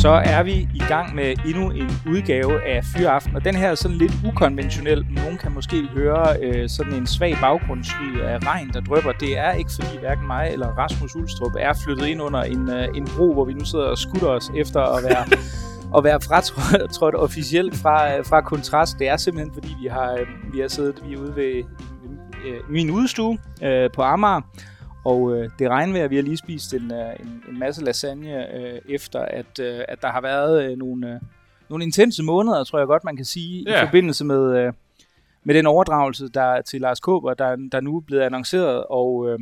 så er vi i gang med endnu en udgave af Fyraften. Og den her er sådan lidt ukonventionel. Nogen kan måske høre øh, sådan en svag baggrundslyd af regn, der drøber. Det er ikke fordi hverken mig eller Rasmus Ulstrup er flyttet ind under en, øh, en bro, hvor vi nu sidder og skutter os efter at være, at være fratrådt officielt fra, øh, fra kontrast. Det er simpelthen fordi, vi har, øh, vi har siddet vi er ude ved øh, min udstue øh, på Amager og øh, det regnvejr, vi har lige spist en, øh, en, en masse lasagne, øh, efter at, øh, at der har været øh, nogle, øh, nogle intense måneder, tror jeg godt, man kan sige, ja. i forbindelse med, øh, med den overdragelse der til Lars Kåber, der, der nu er blevet annonceret. Og, øh,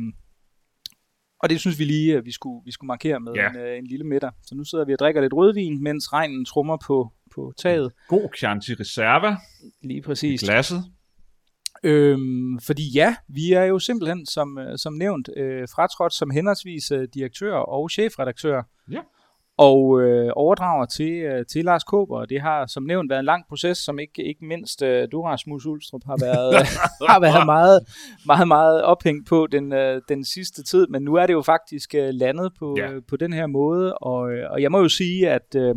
og det synes vi lige, at vi skulle, vi skulle markere med ja. en, øh, en lille middag. Så nu sidder vi og drikker lidt rødvin, mens regnen trummer på, på taget. God Chianti Reserva. Lige præcis. I glasset. Øhm, fordi ja, vi er jo simpelthen, som, øh, som nævnt, øh, fratrådt som henholdsvis øh, direktør og chefredaktør. Ja. Og øh, overdrager til, øh, til Lars Kåber. Det har som nævnt været en lang proces, som ikke, ikke mindst øh, du, Rasmus Ulstrup, har været, har været meget, meget, meget ophængt på den, øh, den sidste tid. Men nu er det jo faktisk øh, landet på, ja. øh, på den her måde. Og, øh, og jeg må jo sige, at... Øh,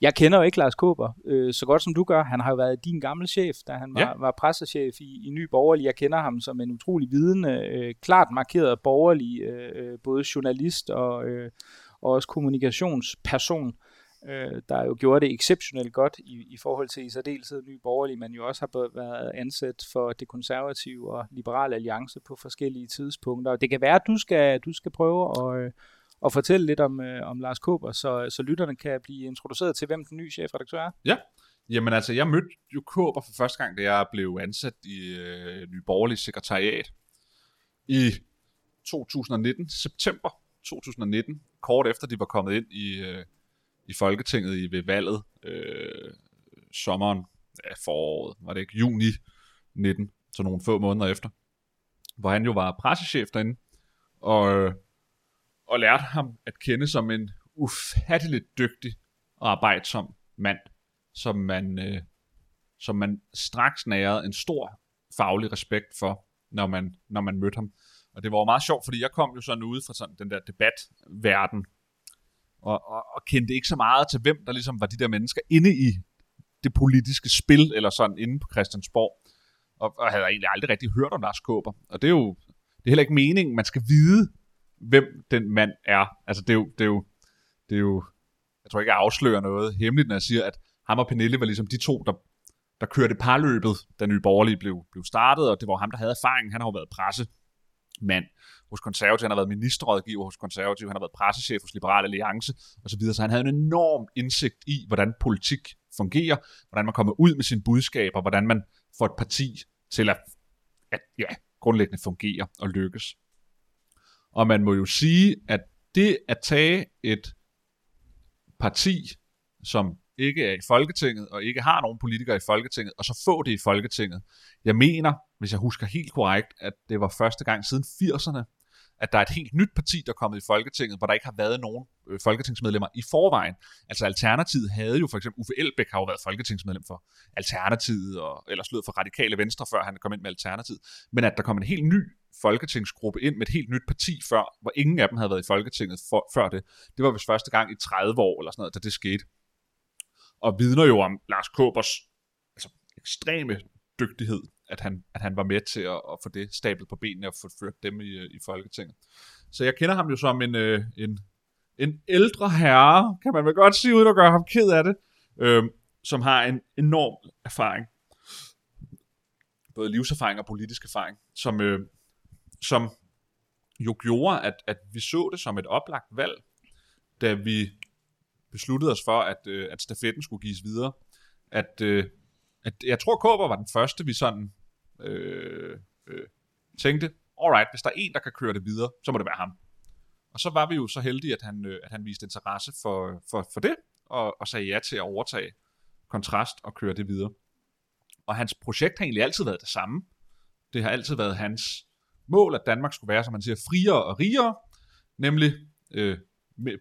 jeg kender jo ikke Lars Kåber øh, så godt som du gør. Han har jo været din gamle chef, da han var, ja. var pressechef i, i Ny Borgerlig. Jeg kender ham som en utrolig vidende, øh, klart markeret borgerlig, øh, øh, både journalist og, øh, og også kommunikationsperson, øh, der jo gjorde det exceptionelt godt i, i forhold til i særdeleshed Ny Borgerlig, men jo også har været ansat for det konservative og liberale alliance på forskellige tidspunkter. Og det kan være, at du skal, du skal prøve at... Og fortælle lidt om, øh, om Lars Kåber, så, så lytterne kan blive introduceret til, hvem den nye chefredaktør er. Ja, jamen altså, jeg mødte jo Kåber for første gang, da jeg blev ansat i øh, Nye Borgerlige Sekretariat i 2019, september 2019, kort efter de var kommet ind i, øh, i Folketinget i, ved valget øh, sommeren, ja, foråret, var det ikke, juni 19, så nogle få måneder efter, hvor han jo var pressechef derinde, og øh, og lærte ham at kende som en ufatteligt dygtig og arbejdsom mand, som man, øh, som man straks nærede en stor faglig respekt for, når man, når man mødte ham. Og det var jo meget sjovt, fordi jeg kom jo sådan ude fra sådan den der debatverden, og, og, og kendte ikke så meget til, hvem der ligesom var de der mennesker inde i det politiske spil, eller sådan inde på Christiansborg, og, og havde egentlig aldrig rigtig hørt om Lars Kåber. Og det er jo det er heller ikke meningen, man skal vide, hvem den mand er. Altså, det er jo, det er jo, det er jo jeg tror ikke, jeg afslører noget hemmeligt, når jeg siger, at ham og Pernille var ligesom de to, der, der kørte parløbet, da Nye Borgerlige blev, blev startet, og det var ham, der havde erfaring. Han har jo været pressemand hos Konservativ, han har været ministerrådgiver hos Konservativ, han har været pressechef hos Liberal Alliance osv., så, så han havde en enorm indsigt i, hvordan politik fungerer, hvordan man kommer ud med sine budskaber, hvordan man får et parti til at, at ja, grundlæggende fungere og lykkes. Og man må jo sige, at det at tage et parti, som ikke er i Folketinget, og ikke har nogen politikere i Folketinget, og så få det i Folketinget. Jeg mener, hvis jeg husker helt korrekt, at det var første gang siden 80'erne, at der er et helt nyt parti, der er kommet i Folketinget, hvor der ikke har været nogen øh, folketingsmedlemmer i forvejen. Altså Alternativet havde jo for eksempel, Uffe Elbæk har jo været folketingsmedlem for Alternativet, og ellers lød for Radikale Venstre, før han kom ind med Alternativet. Men at der kom en helt ny folketingsgruppe ind med et helt nyt parti før, hvor ingen af dem havde været i Folketinget for, før det. Det var vist første gang i 30 år eller sådan noget, da det skete. Og vidner jo om Lars Kåbers altså, ekstreme dygtighed, at han, at han var med til at, at få det stablet på benene og få ført dem i, øh, i Folketinget. Så jeg kender ham jo som en, øh, en, en ældre herre, kan man vel godt sige, uden at gøre ham ked af det, øh, som har en enorm erfaring. Både livserfaring og politisk erfaring, som, øh, som jo gjorde, at, at vi så det som et oplagt valg, da vi besluttede os for, at, øh, at stafetten skulle gives videre. At, øh, at jeg tror, Kåber var den første, vi sådan øh, øh, tænkte, alright, hvis der er en, der kan køre det videre, så må det være ham. Og så var vi jo så heldige, at han, øh, at han viste interesse for, for, for det, og, og sagde ja til at overtage kontrast og køre det videre. Og hans projekt har egentlig altid været det samme. Det har altid været hans mål, at Danmark skulle være, som man siger, friere og rigere, nemlig øh,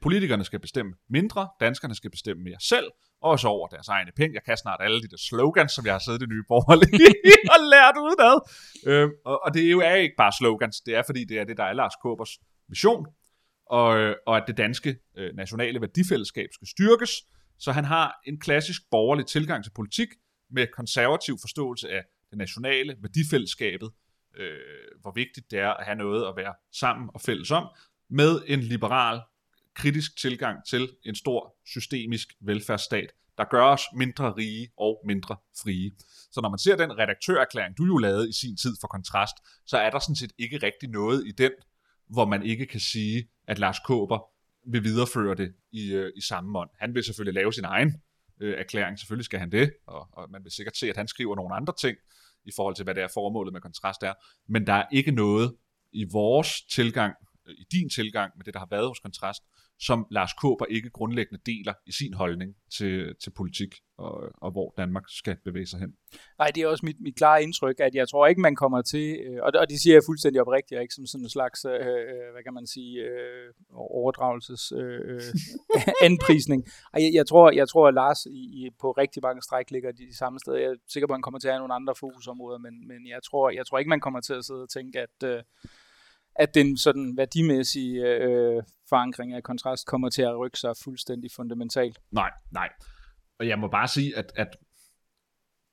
politikerne skal bestemme mindre, danskerne skal bestemme mere selv, også over deres egne penge. Jeg kan snart alle de der slogans, som jeg har siddet i nye borgerlige og lært udenad. Øhm, og, og det er jo er ikke bare slogans, det er fordi, det er det, der er Lars Kåbers mission, og, øh, og at det danske øh, nationale værdifællesskab skal styrkes, så han har en klassisk borgerlig tilgang til politik med konservativ forståelse af det nationale værdifællesskabet, øh, hvor vigtigt det er at have noget at være sammen og fælles om, med en liberal, kritisk tilgang til en stor systemisk velfærdsstat, der gør os mindre rige og mindre frie. Så når man ser den redaktørerklæring, du jo lavede i sin tid for kontrast, så er der sådan set ikke rigtig noget i den, hvor man ikke kan sige, at Lars Kåber vil videreføre det i, øh, i samme månd. Han vil selvfølgelig lave sin egen øh, erklæring, selvfølgelig skal han det, og, og man vil sikkert se, at han skriver nogle andre ting, i forhold til, hvad det er formålet med kontrast er, men der er ikke noget i vores tilgang, øh, i din tilgang med det, der har været hos kontrast, som Lars Kåber ikke grundlæggende deler i sin holdning til, til politik og, og hvor Danmark skal bevæge sig hen. Nej, det er også mit, mit klare indtryk, at jeg tror ikke, man kommer til, øh, og, det, og det siger jeg fuldstændig oprigtigt, ikke som sådan en slags, øh, øh hvad kan man sige, øh, overdragelses øh, anprisning. Jeg, jeg, tror, jeg tror, at Lars i, i, på rigtig mange stræk ligger de, de samme steder. Jeg er sikker på, at han kommer til at have nogle andre fokusområder, men, men jeg, tror, jeg tror ikke, man kommer til at sidde og tænke, at øh, at den sådan værdimæssige øh, forankring af kontrast kommer til at rykke sig fuldstændig fundamentalt. Nej, nej. Og jeg må bare sige, at, at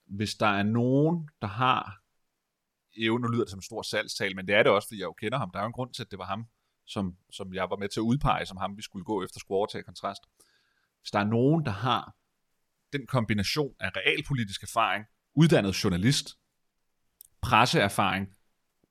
hvis der er nogen, der har jo, nu lyder det som en stor salgstal, men det er det også, fordi jeg jo kender ham. Der er jo en grund til, at det var ham, som, som jeg var med til at udpege, som ham vi skulle gå efter skulle overtage kontrast. Hvis der er nogen, der har den kombination af realpolitisk erfaring, uddannet journalist, presseerfaring,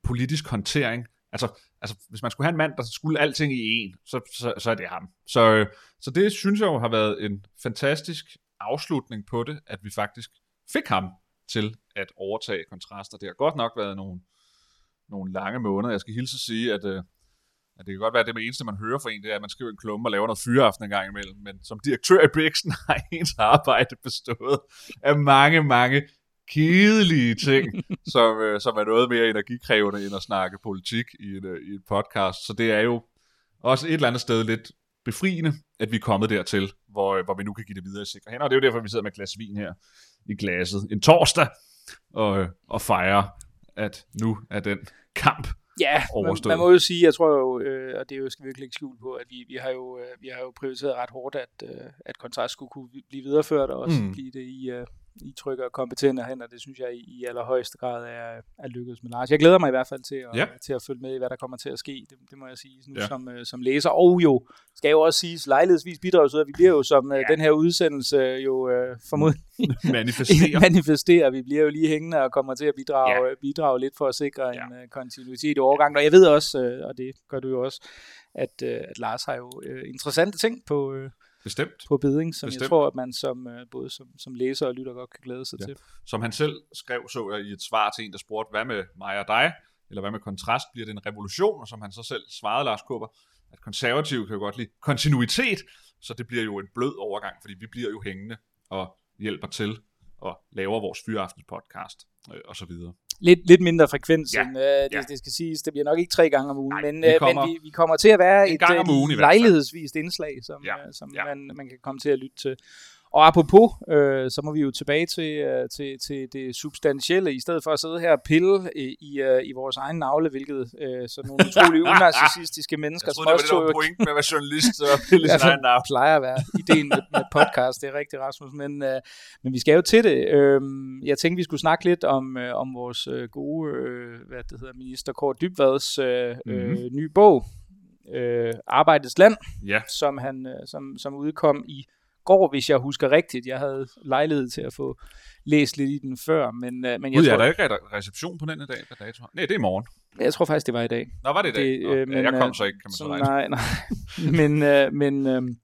politisk håndtering, Altså, altså, hvis man skulle have en mand, der skulle alting i en, så, så, så er det ham. Så, øh, så det synes jeg jo har været en fantastisk afslutning på det, at vi faktisk fik ham til at overtage kontraster. Det har godt nok været nogle, nogle lange måneder. Jeg skal hilse at sige, at, øh, at det kan godt være, at det eneste, man hører fra en, det er, at man skriver en klumme og laver noget fyreaften en gang imellem. Men som direktør i Brixen har ens arbejde bestået af mange, mange kedelige ting, som, øh, som er noget mere energikrævende end at snakke politik i en, øh, i en podcast. Så det er jo også et eller andet sted lidt befriende, at vi er kommet dertil, hvor, øh, hvor vi nu kan give det videre i sikre hænder. Og det er jo derfor, vi sidder med et glas vin her i glasset en torsdag og, øh, og fejrer, at nu er den kamp Ja, man, man må jo sige, jeg tror jo, øh, og det er jo, skal vi virkelig ikke skjule på, at vi, vi, har jo, øh, vi har jo prioriteret ret hårdt, at, øh, at kontrast skulle kunne blive videreført, og også mm. blive det i, øh, i trykker og kompetente hænder. Det synes jeg i, i allerhøjeste grad er, er lykkedes med Lars. Jeg glæder mig i hvert fald til at, ja. til at følge med i, hvad der kommer til at ske. Det, det må jeg sige nu ja. som, øh, som læser. Og jo, skal jo også siges, lejlighedsvis bidrager så, at vi bliver jo som øh, ja. den her udsendelse jo øh, formodentlig manifesterer. manifesterer. Vi bliver jo lige hængende og kommer til at bidrage, ja. bidrage lidt for at sikre ja. en uh, kontinuitet i overgangen. Og jeg ved også, uh, og det gør du jo også, at, uh, at Lars har jo uh, interessante ting på, uh, Bestemt. på beding, som Bestemt. jeg tror, at man som, uh, både som, som læser og lytter godt kan glæde sig ja. til. Som han selv skrev, så jeg i et svar til en, der spurgte, hvad med mig og dig? Eller hvad med kontrast? Bliver det en revolution? Og som han så selv svarede, Lars Kåber, at konservative kan jo godt lide kontinuitet, så det bliver jo en blød overgang, fordi vi bliver jo hængende og hjælper til og laver vores fyraftens podcast øh, og så videre. Lidt, lidt mindre frekvens, ja. end øh, det, ja. det skal siges. Det bliver nok ikke tre gange om ugen, Nej, men, vi kommer, men vi, vi kommer til at være et øh, ugen, lejlighedsvist indslag, som, ja. øh, som ja. Man, man kan komme til at lytte til. Og apropos, øh, så må vi jo tilbage til, øh, til, til det substantielle, i stedet for at sidde her og pille i, i, øh, i vores egen navle, hvilket øh, sådan nogle utrolig unarcissistiske mennesker... Jeg troede, det var det, point med at være journalist og pille sin egen navle. plejer at være ideen med, med podcast, det er rigtigt, Rasmus. Men, øh, men vi skal jo til det. Øh, jeg tænkte, vi skulle snakke lidt om, øh, om vores øh, gode øh, hvad det hedder, minister Kåre Dybvads øh, mm-hmm. nye bog, øh, Arbejdets Land, ja. som, han, øh, som, som udkom i går, hvis jeg husker rigtigt. Jeg havde lejlighed til at få læst lidt i den før, men, uh, men jeg Ud, tror... er der ikke reception på den i dag? Hvad dato? Nej, det er i morgen. Jeg tror faktisk, det var i dag. Nå, var det i dag? Det, øh, men, jeg kom så ikke, kan man så, så Nej, nej. men, uh, men uh,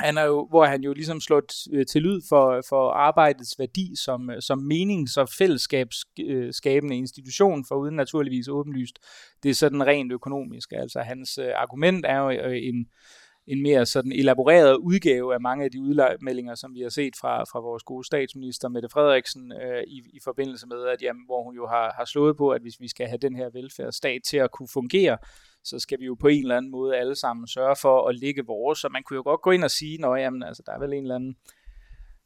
han er jo, hvor han jo ligesom slået til lyd for, for arbejdets værdi som, som menings- og fællesskabsskabende institution, for uden naturligvis åbenlyst. Det er sådan rent økonomisk. Altså hans argument er jo en, en mere sådan elaboreret udgave af mange af de udmeldinger, som vi har set fra, fra vores gode statsminister Mette Frederiksen øh, i, i forbindelse med, at jamen, hvor hun jo har, har slået på, at hvis vi skal have den her velfærdsstat til at kunne fungere, så skal vi jo på en eller anden måde alle sammen sørge for at ligge vores. Så man kunne jo godt gå ind og sige, at altså, der er vel en eller anden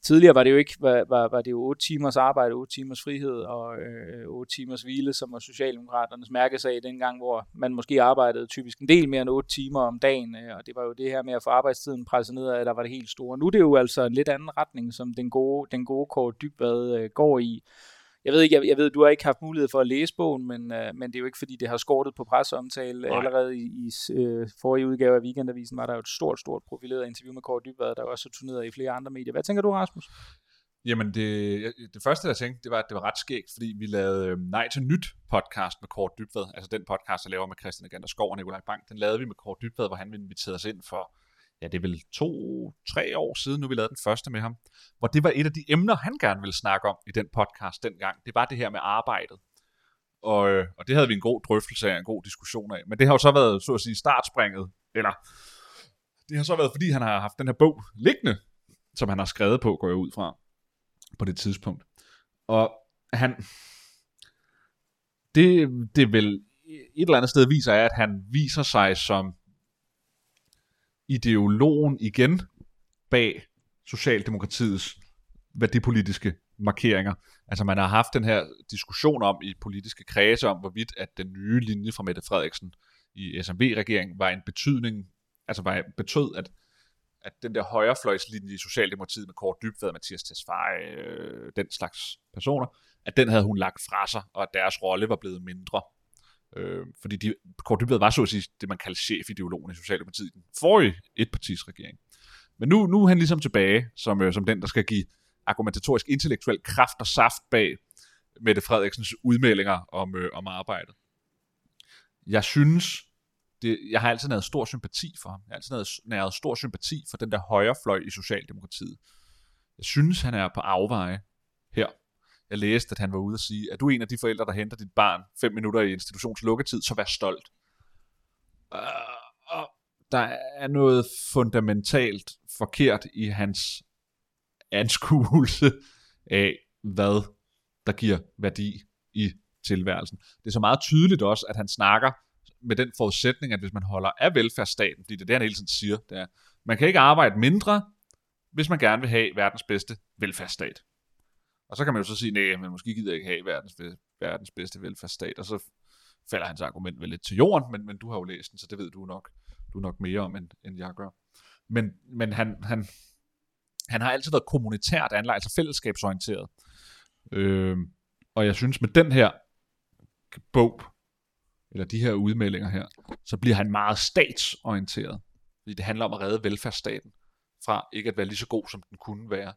Tidligere var det jo ikke, var, var, var det jo 8 timers arbejde, 8 timers frihed og øh, 8 timers hvile, som var Socialdemokraternes mærkesag dengang, hvor man måske arbejdede typisk en del mere end 8 timer om dagen, øh, og det var jo det her med at få arbejdstiden presset ned af, der var det helt store. Nu er det jo altså en lidt anden retning, som den gode, den gode Kåre Dybvad øh, går i. Jeg ved ikke, jeg, jeg ved, du har ikke haft mulighed for at læse bogen, men, uh, men det er jo ikke, fordi det har skortet på presseomtale. Nej. Allerede i, i uh, forrige udgave af Weekendavisen var der jo et stort, stort profileret interview med Kåre Dybvad, der også er turneret i flere andre medier. Hvad tænker du, Rasmus? Jamen, det, det første, jeg tænkte, det var, at det var ret skægt, fordi vi lavede øh, Nej til Nyt podcast med Kåre Dybvad, altså den podcast, jeg laver med Christian Agander Skov og Nikolaj Bank, den lavede vi med Kåre Dybvad, hvor han inviterede os ind for ja, det er vel to-tre år siden, nu vi lavede den første med ham, hvor det var et af de emner, han gerne ville snakke om i den podcast dengang. Det var det her med arbejdet. Og, øh, og det havde vi en god drøftelse af, en god diskussion af. Men det har jo så været, så at sige, startspringet, eller det har så været, fordi han har haft den her bog liggende, som han har skrevet på, går jeg ud fra, på det tidspunkt. Og han, det, det vil et eller andet sted viser, er, at han viser sig som ideologen igen bag Socialdemokratiets værdipolitiske markeringer. Altså man har haft den her diskussion om i politiske kredse om, hvorvidt at den nye linje fra Mette Frederiksen i SMV-regeringen var en betydning, altså var, betød, at, at den der højrefløjslinje i Socialdemokratiet med Kåre Dybvad, Mathias Tesfaye, øh, den slags personer, at den havde hun lagt fra sig, og at deres rolle var blevet mindre. Øh, fordi de, Kåre Dybvad var så at sige det, man kalder chefideologen i Socialdemokratiet, den forrige etpartis regering. Men nu, nu er han ligesom tilbage som, øh, som den, der skal give argumentatorisk intellektuel kraft og saft bag Mette Frederiksens udmeldinger om, øh, om arbejdet. Jeg synes, det, jeg har altid næret stor sympati for ham. Jeg har altid næret stor sympati for den der højrefløj i Socialdemokratiet. Jeg synes, han er på afveje her jeg læste, at han var ude og sige, at du er en af de forældre, der henter dit barn fem minutter i institutionslukketid, så vær stolt. Uh, og der er noget fundamentalt forkert i hans anskuelse af, hvad der giver værdi i tilværelsen. Det er så meget tydeligt også, at han snakker med den forudsætning, at hvis man holder af velfærdsstaten, fordi det er det, han hele tiden siger, det er, man kan ikke arbejde mindre, hvis man gerne vil have verdens bedste velfærdsstat. Og så kan man jo så sige, nej, men måske gider jeg ikke have verdens, verdens bedste velfærdsstat, og så falder hans argument vel lidt til jorden, men, men du har jo læst den, så det ved du nok, du nok mere om, end, end jeg gør. Men, men han, han, han har altid været kommunitært anlagt, altså fællesskabsorienteret. Øh, og jeg synes, med den her bog, eller de her udmeldinger her, så bliver han meget statsorienteret. Fordi det handler om at redde velfærdsstaten fra ikke at være lige så god, som den kunne være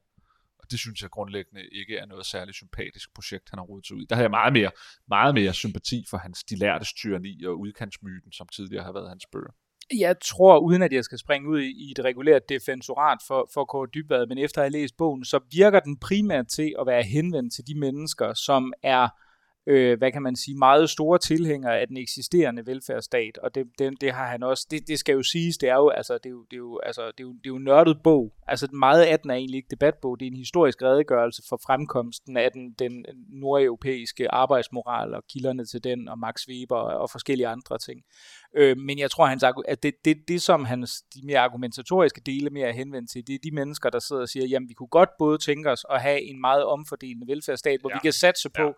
det synes jeg grundlæggende ikke er noget særligt sympatisk projekt, han har rodet sig ud i. Der har jeg meget mere, meget mere sympati for hans de lærte tyranni og udkantsmyten, som tidligere har været hans bøger. Jeg tror, uden at jeg skal springe ud i et regulært defensorat for, for Kåre Dybvad, men efter at have læst bogen, så virker den primært til at være henvendt til de mennesker, som er øh, hvad kan man sige, meget store tilhængere af den eksisterende velfærdsstat, og det, det, det har han også, det, det skal jo siges, det er jo, altså, det er jo, det er jo, altså, det er jo, det er jo nørdet bog, altså meget af den er egentlig ikke debatbog, det er en historisk redegørelse for fremkomsten af den, den nordeuropæiske arbejdsmoral og kilderne til den, og Max Weber og, og forskellige andre ting. Øh, men jeg tror, hans, at det, det, det, som hans de mere argumentatoriske dele mere er henvendt til, det er de mennesker, der sidder og siger, jamen vi kunne godt både tænke os at have en meget omfordelende velfærdsstat, hvor ja. vi kan satse på, ja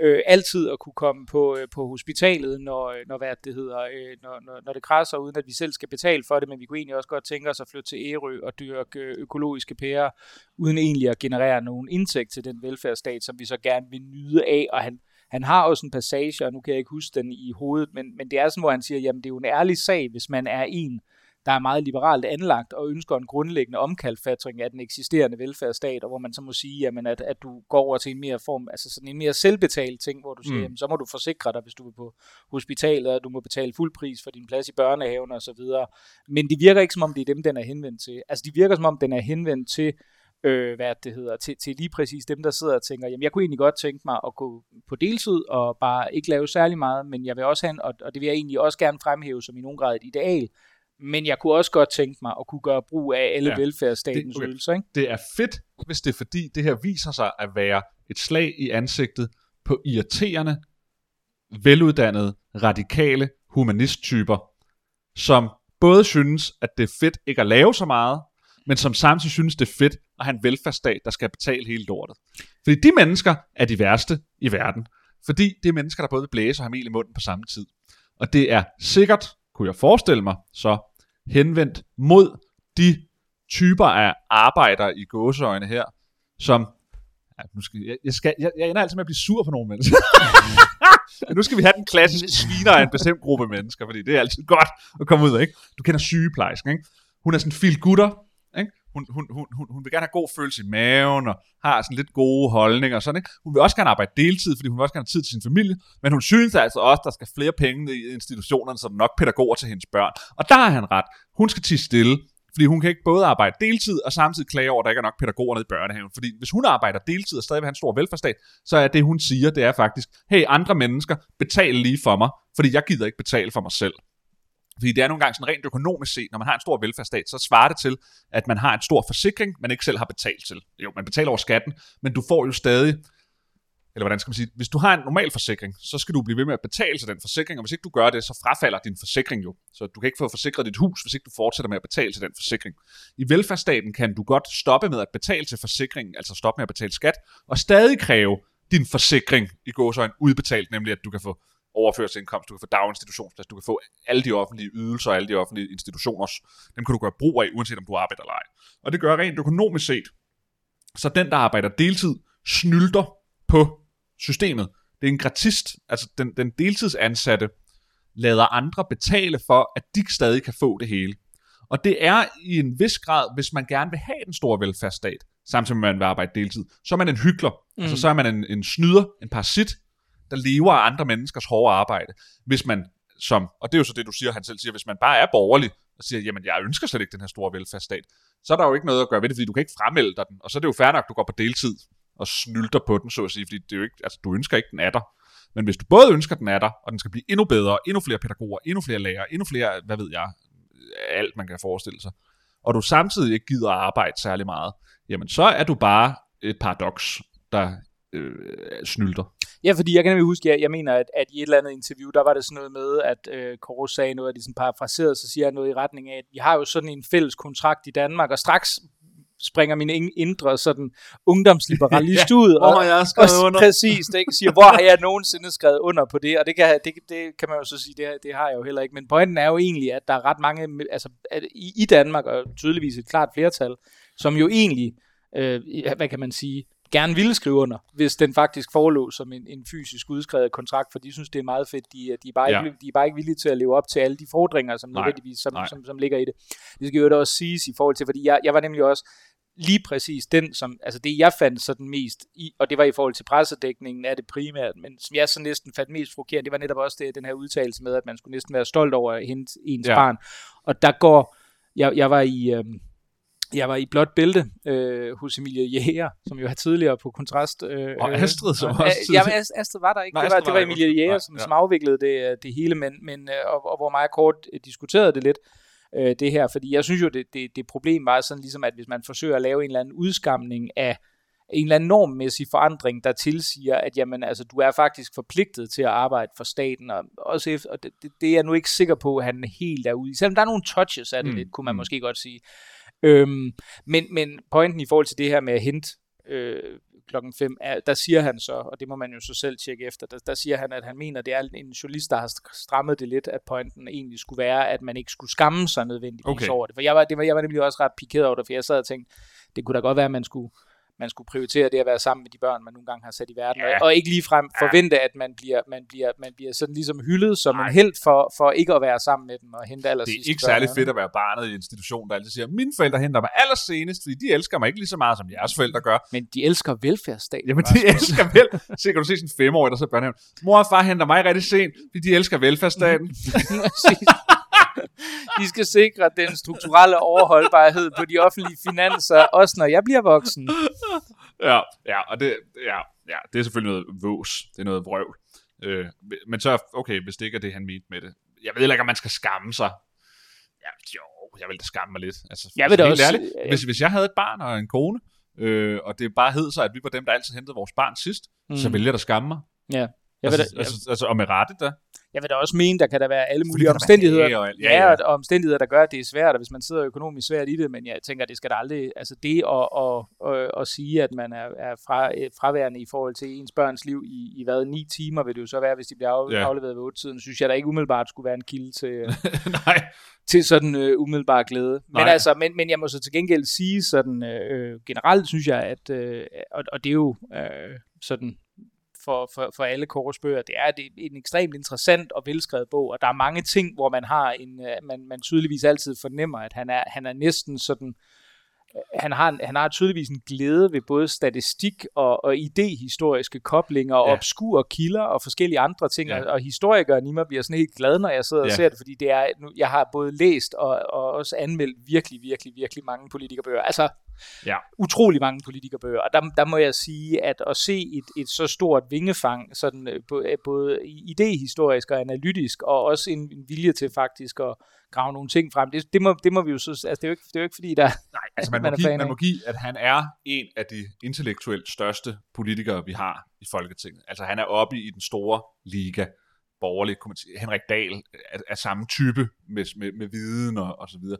øh, altid at kunne komme på, øh, på hospitalet, når, øh, når, hvad det hedder, øh, når, når, når det krasser, uden at vi selv skal betale for det, men vi kunne egentlig også godt tænke os at flytte til Ærø og dyrke øh, økologiske pærer, uden egentlig at generere nogen indtægt til den velfærdsstat, som vi så gerne vil nyde af, og han, han har også en passage, og nu kan jeg ikke huske den i hovedet, men, men det er sådan, hvor han siger, jamen det er jo en ærlig sag, hvis man er en, der er meget liberalt anlagt og ønsker en grundlæggende omkalfatring af den eksisterende velfærdsstat, og hvor man så må sige, jamen, at, at du går over til en mere form, altså sådan en mere selvbetalt ting, hvor du siger, mm. jamen, så må du forsikre dig, hvis du er på hospitalet, og du må betale fuld pris for din plads i børnehaven og så videre. Men det virker ikke som om, det er dem, den er henvendt til. Altså, det virker som om, den er henvendt til øh, hvad det hedder, til, til lige præcis dem, der sidder og tænker, jamen jeg kunne egentlig godt tænke mig at gå på deltid og bare ikke lave særlig meget, men jeg vil også have, en, og, og det vil jeg egentlig også gerne fremhæve som i nogen grad et ideal, men jeg kunne også godt tænke mig at kunne gøre brug af alle ja, velfærdsstatens det, okay. ydelser. Ikke? Det er fedt, hvis det er fordi, det her viser sig at være et slag i ansigtet på irriterende, veluddannede, radikale, humanisttyper, som både synes, at det er fedt ikke at lave så meget, men som samtidig synes, det er fedt at have en velfærdsstat, der skal betale hele lortet. Fordi de mennesker er de værste i verden. Fordi det er mennesker, der både vil blæse og have mel i munden på samme tid. Og det er sikkert, kunne jeg forestille mig, så henvendt mod de typer af arbejdere i gåseøjne her, som Ja, nu skal, jeg, jeg, skal, jeg, jeg ender altid med at blive sur på nogle mennesker. Men nu skal vi have den klassiske sviner af en bestemt gruppe mennesker, fordi det er altid godt at komme ud af, ikke? Du kender sygeplejersken, ikke? Hun er sådan en gutter? Hun, hun, hun, hun, hun vil gerne have god følelse i maven, og har sådan lidt gode holdninger og sådan, ikke? Hun vil også gerne arbejde deltid, fordi hun vil også gerne have tid til sin familie, men hun synes altså også, der skal flere penge i institutionerne, så der nok pædagoger til hendes børn. Og der har han ret. Hun skal tige stille, fordi hun kan ikke både arbejde deltid og samtidig klage over, at der ikke er nok pædagoger nede i børnehaven. Fordi hvis hun arbejder deltid og stadig vil have en stor velfærdsstat, så er det, hun siger, det er faktisk, hey, andre mennesker, betal lige for mig, fordi jeg gider ikke betale for mig selv. Fordi det er nogle gange sådan rent økonomisk set, når man har en stor velfærdsstat, så svarer det til, at man har en stor forsikring, man ikke selv har betalt til. Jo, man betaler over skatten, men du får jo stadig eller hvordan skal man sige, hvis du har en normal forsikring, så skal du blive ved med at betale til den forsikring, og hvis ikke du gør det, så frafalder din forsikring jo. Så du kan ikke få forsikret dit hus, hvis ikke du fortsætter med at betale til den forsikring. I velfærdsstaten kan du godt stoppe med at betale til forsikringen, altså stoppe med at betale skat, og stadig kræve din forsikring i gåsøjne udbetalt, nemlig at du kan få overførselsindkomst, du kan få daginstitutionsplads, du kan få alle de offentlige ydelser og alle de offentlige institutioners, dem kan du gøre brug af, uanset om du arbejder eller ej. Og det gør rent økonomisk set. Så den, der arbejder deltid, snylder på systemet. Det er en gratist, altså den, den deltidsansatte lader andre betale for, at de stadig kan få det hele. Og det er i en vis grad, hvis man gerne vil have den store velfærdsstat, samtidig med at man vil arbejde deltid, så er man en hyggelig. Mm. Altså så er man en, en snyder, en parasit, der lever af andre menneskers hårde arbejde. Hvis man som, og det er jo så det, du siger, han selv siger, hvis man bare er borgerlig, og siger, jamen jeg ønsker slet ikke den her store velfærdsstat, så er der jo ikke noget at gøre ved det, fordi du kan ikke fremmelde dig den, og så er det jo fair nok, at du går på deltid, og snylter på den, så at sige, fordi det er jo ikke, altså, du ønsker ikke, den er der. Men hvis du både ønsker, den er der, og den skal blive endnu bedre, endnu flere pædagoger, endnu flere lærere, endnu flere, hvad ved jeg, alt man kan forestille sig, og du samtidig ikke gider at arbejde særlig meget, jamen så er du bare et paradoks, der øh, snylter. Ja, fordi jeg kan nemlig huske, jeg, jeg mener, at, at i et eller andet interview, der var det sådan noget med, at øh, Kåre sagde noget, at de sådan parafraseret, så siger jeg noget i retning af, at vi har jo sådan en fælles kontrakt i Danmark, og straks springer min indre sådan ungdomsliberalist ja, ud. Og, hvor jeg skrevet og, under. Præcis, det, ikke? siger, hvor har jeg nogensinde skrevet under på det? Og det kan, det, det kan man jo så sige, det, det har jeg jo heller ikke. Men pointen er jo egentlig, at der er ret mange, altså at i, i Danmark, og tydeligvis et klart flertal, som jo egentlig, øh, hvad kan man sige, gerne ville skrive under, hvis den faktisk forelå som en, en fysisk udskrevet kontrakt, for de synes, det er meget fedt. De, de, er bare ja. ikke, de er bare ikke villige til at leve op til alle de fordringer, som, nej, nødvendigvis, som, som, som, som ligger i det. Det skal jo da også siges i forhold til, fordi jeg, jeg var nemlig også, lige præcis den, som, altså det jeg fandt sådan mest i, og det var i forhold til pressedækningen er det primært, men som jeg så næsten fandt mest frustrerende, det var netop også det, den her udtalelse med, at man skulle næsten være stolt over at hente ens ja. barn. Og der går, jeg, jeg var i, øh, jeg var i blot bælte øh, hos Emilie Jæger, som jo har tidligere på kontrast. Øh, og Astrid, som øh, også Ja, men Astrid var der ikke. Nej, det var, det var Emilie Jæger, som, ja. som afviklede det, det hele, men, men øh, og, og hvor meget kort diskuterede det lidt øh, det her, fordi jeg synes jo, det, det, det problem var sådan ligesom, at hvis man forsøger at lave en eller anden udskamning af en eller anden normmæssig forandring, der tilsiger, at jamen, altså, du er faktisk forpligtet til at arbejde for staten, og, også efter, og det, det, det er jeg nu ikke sikker på, at han helt er ude i. Selvom der er nogle touches af det mm. lidt, kunne man mm. måske godt sige. Øhm, men, men pointen i forhold til det her med at hente øh, klokken 5, er, der siger han så, og det må man jo så selv tjekke efter, der, der siger han, at han mener, at det er en journalist, der har strammet det lidt, at pointen egentlig skulle være, at man ikke skulle skamme sig nødvendigvis okay. over det. For jeg var, det var, jeg var nemlig også ret pikeret over det, for jeg sad og tænkte, det kunne da godt være, at man skulle man skulle prioritere det at være sammen med de børn, man nogle gange har sat i verden, ja. og ikke ligefrem ja. forvente, at man bliver, man bliver, man bliver sådan ligesom hyldet som Nej. en held for, for ikke at være sammen med dem og hente aller Det er ikke særlig fedt at være barnet i en institution, der altid siger, mine forældre henter mig allersenest, fordi de elsker mig ikke lige så meget, som jeres forældre gør. Men de elsker velfærdsstaten. Jamen, de elsker vel. Så kan du se sådan en femårig, der så børnehave. Mor og far henter mig rigtig sent, fordi de elsker velfærdsstaten. De skal sikre den strukturelle overholdbarhed på de offentlige finanser, også når jeg bliver voksen. Ja, ja, og det, ja, ja, det er selvfølgelig noget vås. Det er noget vrøvl. Øh, men så, okay, hvis det ikke er det, han mente med det. Jeg ved ikke, om man skal skamme sig. Ja, jo, jeg vil da skamme mig lidt. Altså, jeg vil da også, ærligt, hvis, hvis jeg havde et barn og en kone, øh, og det bare hed sig, at vi var dem, der altid hentede vores barn sidst, mm. så ville jeg da skamme mig. Ja. Jeg altså, da, altså, altså, og med rette da. Jeg vil da også mene, der kan der være alle mulige være omstændigheder, og. Ja, ja, ja. og, omstændigheder, der gør, at det er svært, og hvis man sidder økonomisk svært i det, men jeg tænker, det skal der aldrig, altså det at, at, at, at sige, at man er, er fra, øh, fraværende i forhold til ens børns liv i, i hvad, ni timer, vil det jo så være, hvis de bliver af, Ja. afleveret ved 8 tiden, synes jeg da ikke umiddelbart skulle være en kilde til, øh, Nej, til sådan øh, umiddelbar glæde. Men, altså, men, men jeg må så til gengæld sige sådan, øh, generelt synes jeg, at, øh, og, og det er jo øh, sådan for, for, for alle Kåres bøger, det er, det er en ekstremt interessant og velskrevet bog, og der er mange ting, hvor man har en, øh, man, man tydeligvis altid fornemmer, at han er, han er næsten sådan, øh, han har, han har tydeligvis en glæde ved både statistik og, og idehistoriske koblinger og Ja. obskure kilder og forskellige andre ting, Ja. og, og historikeren i mig bliver sådan helt glad, når jeg sidder og Ja. ser det, fordi det er, nu, jeg har både læst og, og også anmeldt virkelig, virkelig, virkelig mange politikerbøger. Altså, Ja. utrolig mange politikerbøger, og der, der må jeg sige, at at se et, et så stort vingefang, sådan øh, øh, både idehistorisk og analytisk, og også en, en vilje til faktisk at grave nogle ting frem, det, det, må, det må vi jo så, altså det er jo ikke, det er jo ikke fordi, der Nej, altså man, man må give, man må give, at han er en af de intellektuelt største politikere, vi har i Folketinget. Altså han er oppe i den store liga, borgerlig. Henrik Dahl er, er samme type med, med, med viden og, og så videre.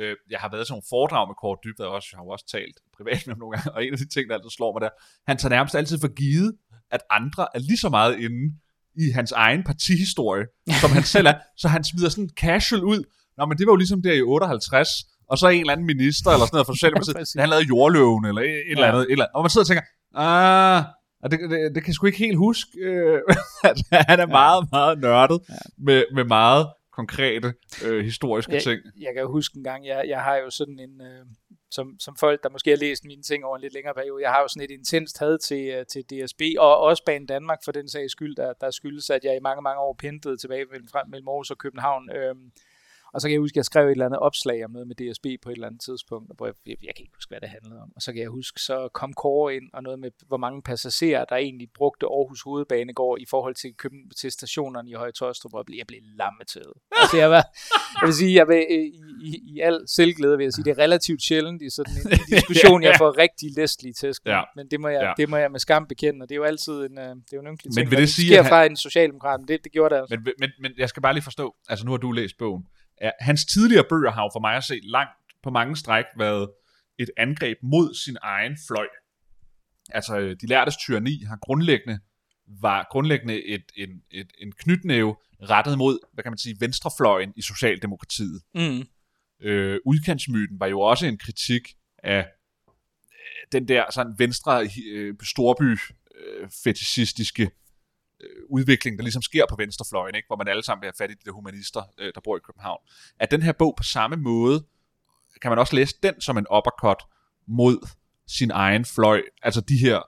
Øh, jeg har været til nogle foredrag med Kåre Dybvad også, jeg har jo også talt privat med ham nogle gange, og en af de ting, der altid slår mig der, han tager nærmest altid for givet, at andre er lige så meget inde i hans egen partihistorie, som han selv er, så han smider sådan casual ud, Nå, men det var jo ligesom der i 58, og så en eller anden minister, eller sådan noget fra Socialdemokratiet, ja, han lavede jordløven, eller et, et eller andet, et eller andet. Og man sidder og tænker, ah, og det, det, det kan jeg sgu ikke helt huske, øh, at han er meget, meget nørdet, Ja. med, med meget konkrete øh, historiske Ja, ting. jeg kan huske en gang, jeg, jeg har jo sådan en, øh, som, som folk, der måske har læst mine ting over en lidt længere periode, jeg har jo sådan et intenst had til, øh, til DSB, og også Banen Danmark for den sags skyld, der, der skyldes, at jeg i mange, mange år pendlede tilbage mellem, mellem Aarhus og København. Øh, og så kan jeg huske, at jeg skrev et eller andet opslag om noget med DSB på et eller andet tidspunkt, hvor jeg, jeg, jeg kan ikke huske, hvad det handlede om. Og så kan jeg huske, så kom Kåre ind, og noget med, hvor mange passagerer, der egentlig brugte Aarhus Hovedbanegård i forhold til, Køben, til stationerne i Høje Tostrup, og jeg blev, jeg blev lammetædet. Altså, jeg, var, jeg vil sige, jeg vil, øh, i, i, i al selvglæde vil jeg sige, det er relativt sjældent i sådan en, en diskussion, jeg får rigtig læstlig tæsk. Ja. Men det må, jeg, Ja. det må jeg med skam bekende, og det er jo altid en, øh, det er jo en ynkelig Men ting. vil når det sige, sker at han- fra en socialdemokrat, men det, det gjorde det altså. Men, men, men jeg skal bare lige forstå, altså nu har du læst bogen. Ja, hans tidligere bøger har jo for mig at se langt på mange stræk været et angreb mod sin egen fløj. Altså, øh, de lærtes tyranni har grundlæggende var grundlæggende et, en, et, en knytnæve rettet mod, hvad kan man sige, venstrefløjen i Socialdemokratiet. Mm. Øh, udkantsmyten var jo også en kritik af øh, den der sådan venstre øh, storby øh, fetishistiske udvikling, der ligesom sker på venstrefløjen, ikke? hvor man alle sammen vil have fat i de der humanister, øh, der bor i København. At den her bog på samme måde, kan man også læse den som en uppercut mod sin egen fløj. Altså de her,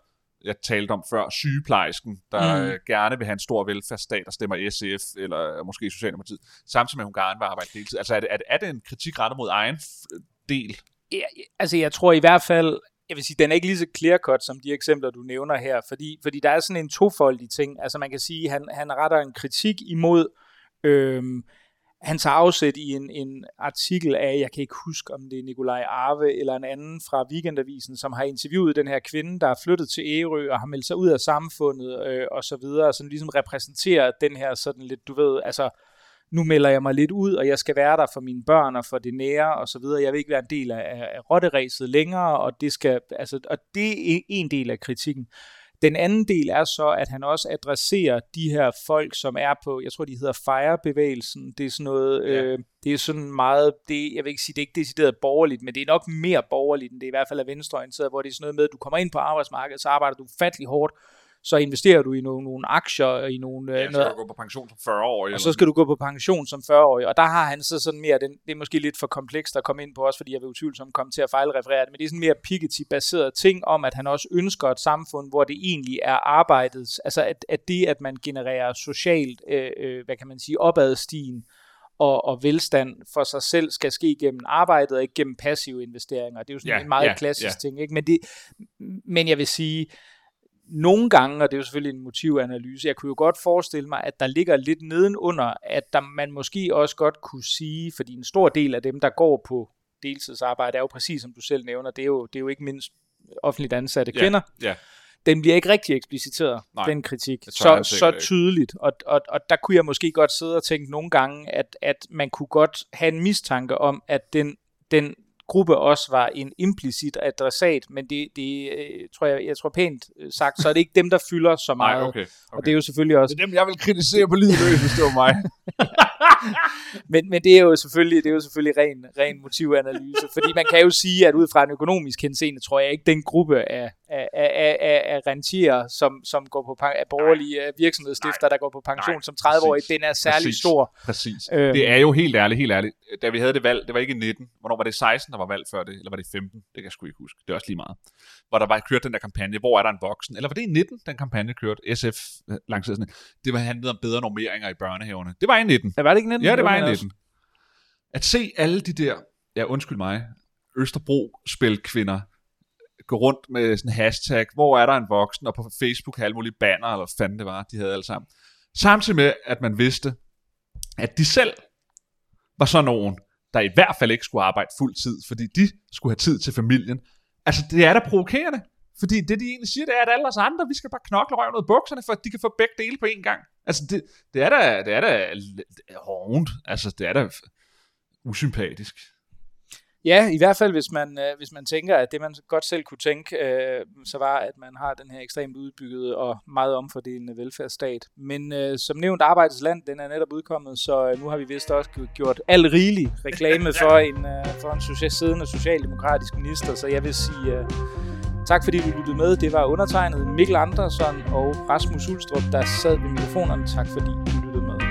jeg talte om før, sygeplejersken, der Mm. mm. gerne vil have en stor velfærdsstat, der stemmer SF, eller måske Socialdemokratiet, samtidig med, at hun gerne vil arbejde deltid. Altså er det, er det, en kritik rettet mod egen del? Ja, altså jeg tror i hvert fald, jeg vil sige, den er ikke lige så clear-cut som de eksempler, du nævner her, fordi, fordi der er sådan en tofoldig ting. Altså man kan sige, han, han retter en kritik imod, øhm, han tager afsæt i en, en artikel af, jeg kan ikke huske, om det er Nikolaj Arve eller en anden fra Weekendavisen, som har interviewet den her kvinde, der er flyttet til Ærø og har meldt sig ud af samfundet øh, og så videre, som ligesom repræsenterer den her sådan lidt, du ved, altså nu melder jeg mig lidt ud, og jeg skal være der for mine børn og for det nære og så videre. Jeg vil ikke være en del af, af, rotteræset længere, og det skal, altså, og det er en del af kritikken. Den anden del er så, at han også adresserer de her folk, som er på, jeg tror, de hedder FIRE-bevægelsen. Det er sådan noget, ja. øh, det er sådan meget, det, jeg vil ikke sige, det er ikke decideret borgerligt, men det er nok mere borgerligt, end det er i hvert fald er venstreorienteret, hvor det er sådan noget med, at du kommer ind på arbejdsmarkedet, så arbejder du fattelig hårdt, så investerer du i nogle, nogle aktier, i nogle, øh, Ja, så noget, skal du gå på pension som 40 år. og så skal du gå på pension som 40-årig, og der har han så sådan mere, den, det er måske lidt for komplekst at komme ind på, også fordi jeg vil utvivlsomt komme til at fejlreferere det, men det er sådan mere Piketty-baseret ting om, at han også ønsker et samfund, hvor det egentlig er arbejdet, altså at, at det, at man genererer socialt, øh, øh, hvad kan man sige, opadstigen, og, og velstand for sig selv skal ske gennem arbejdet og ikke gennem passive investeringer. Det er jo sådan Ja, en meget ja, klassisk ja. ting. Ikke? Men, det, men jeg vil sige, nogle gange, og det er jo selvfølgelig en motivanalyse, jeg kunne jo godt forestille mig, at der ligger lidt nedenunder, at der, man måske også godt kunne sige, fordi en stor del af dem, der går på deltidsarbejde, er jo præcis som du selv nævner, det er jo, det er jo ikke mindst offentligt ansatte Ja, kvinder. ja. den bliver ikke rigtig ekspliciteret, Nej, den kritik, så, så tydeligt. Og, og, og der kunne jeg måske godt sidde og tænke nogle gange, at, at man kunne godt have en mistanke om, at den, den gruppe også var en implicit adressat, men det, det øh, tror jeg, jeg tror pænt øh, sagt, så er det ikke dem, der fylder så Nej, meget. okay. okay. Og det er jo selvfølgelig også det er dem, jeg vil kritisere på livet løs, hvis det var mig. men, men det er jo selvfølgelig, det er jo selvfølgelig ren, ren motivanalyse, fordi man kan jo sige, at ud fra en økonomisk henseende, tror jeg ikke, den gruppe af, af, af, af, af rentier, som, som går på pen- af borgerlige øh, virksomhedsstifter, der går på pension nej, som 30-årige, præcis, den er særlig præcis. stor. Præcis. Øhm. Det er jo helt ærligt, helt ærligt. Da vi havde det valg, det var ikke i 19. Hvornår var det 16, der var valg før det? Eller var det 15? Det kan jeg sgu ikke huske. Det er også lige meget. Hvor der var kørt den der kampagne, hvor er der en voksen? Eller var det i 19, den kampagne kørte? SF øh, sådan en. Det var handlet om bedre normeringer i børnehaverne. Det var i 19. Ja, var det ikke 19? Ja, det var i også- 19. At se alle de der, ja undskyld mig, Østerbro-spilkvinder gå rundt med sådan en hashtag, hvor er der en voksen, og på Facebook have alle mulige banner, eller hvad fanden det var, de havde alle sammen. Samtidig med, at man vidste, at de selv var sådan nogen, der i hvert fald ikke skulle arbejde fuld tid, fordi de skulle have tid til familien. Altså, det er da provokerende. Fordi det, de egentlig siger, det er, at alle os andre, vi skal bare knokle røven ud af bukserne, for at de kan få begge dele på én gang. Altså, det, det er da, det er da hårdt. hovent. Altså, det er da usympatisk. Ja, i hvert fald hvis man, øh, hvis man tænker, at det man godt selv kunne tænke, øh, så var, at man har den her ekstremt udbyggede og meget omfordelende velfærdsstat. Men øh, som nævnt, Arbejdets Land, den er netop udkommet, så øh, nu har vi vist også gjort al rigelig reklame for en, øh, for en social, siddende socialdemokratisk minister, så jeg vil sige øh, tak fordi du lyttede med. Det var undertegnet Mikkel Andersson og Rasmus Ulstrup, der sad ved mikrofonerne. Tak fordi I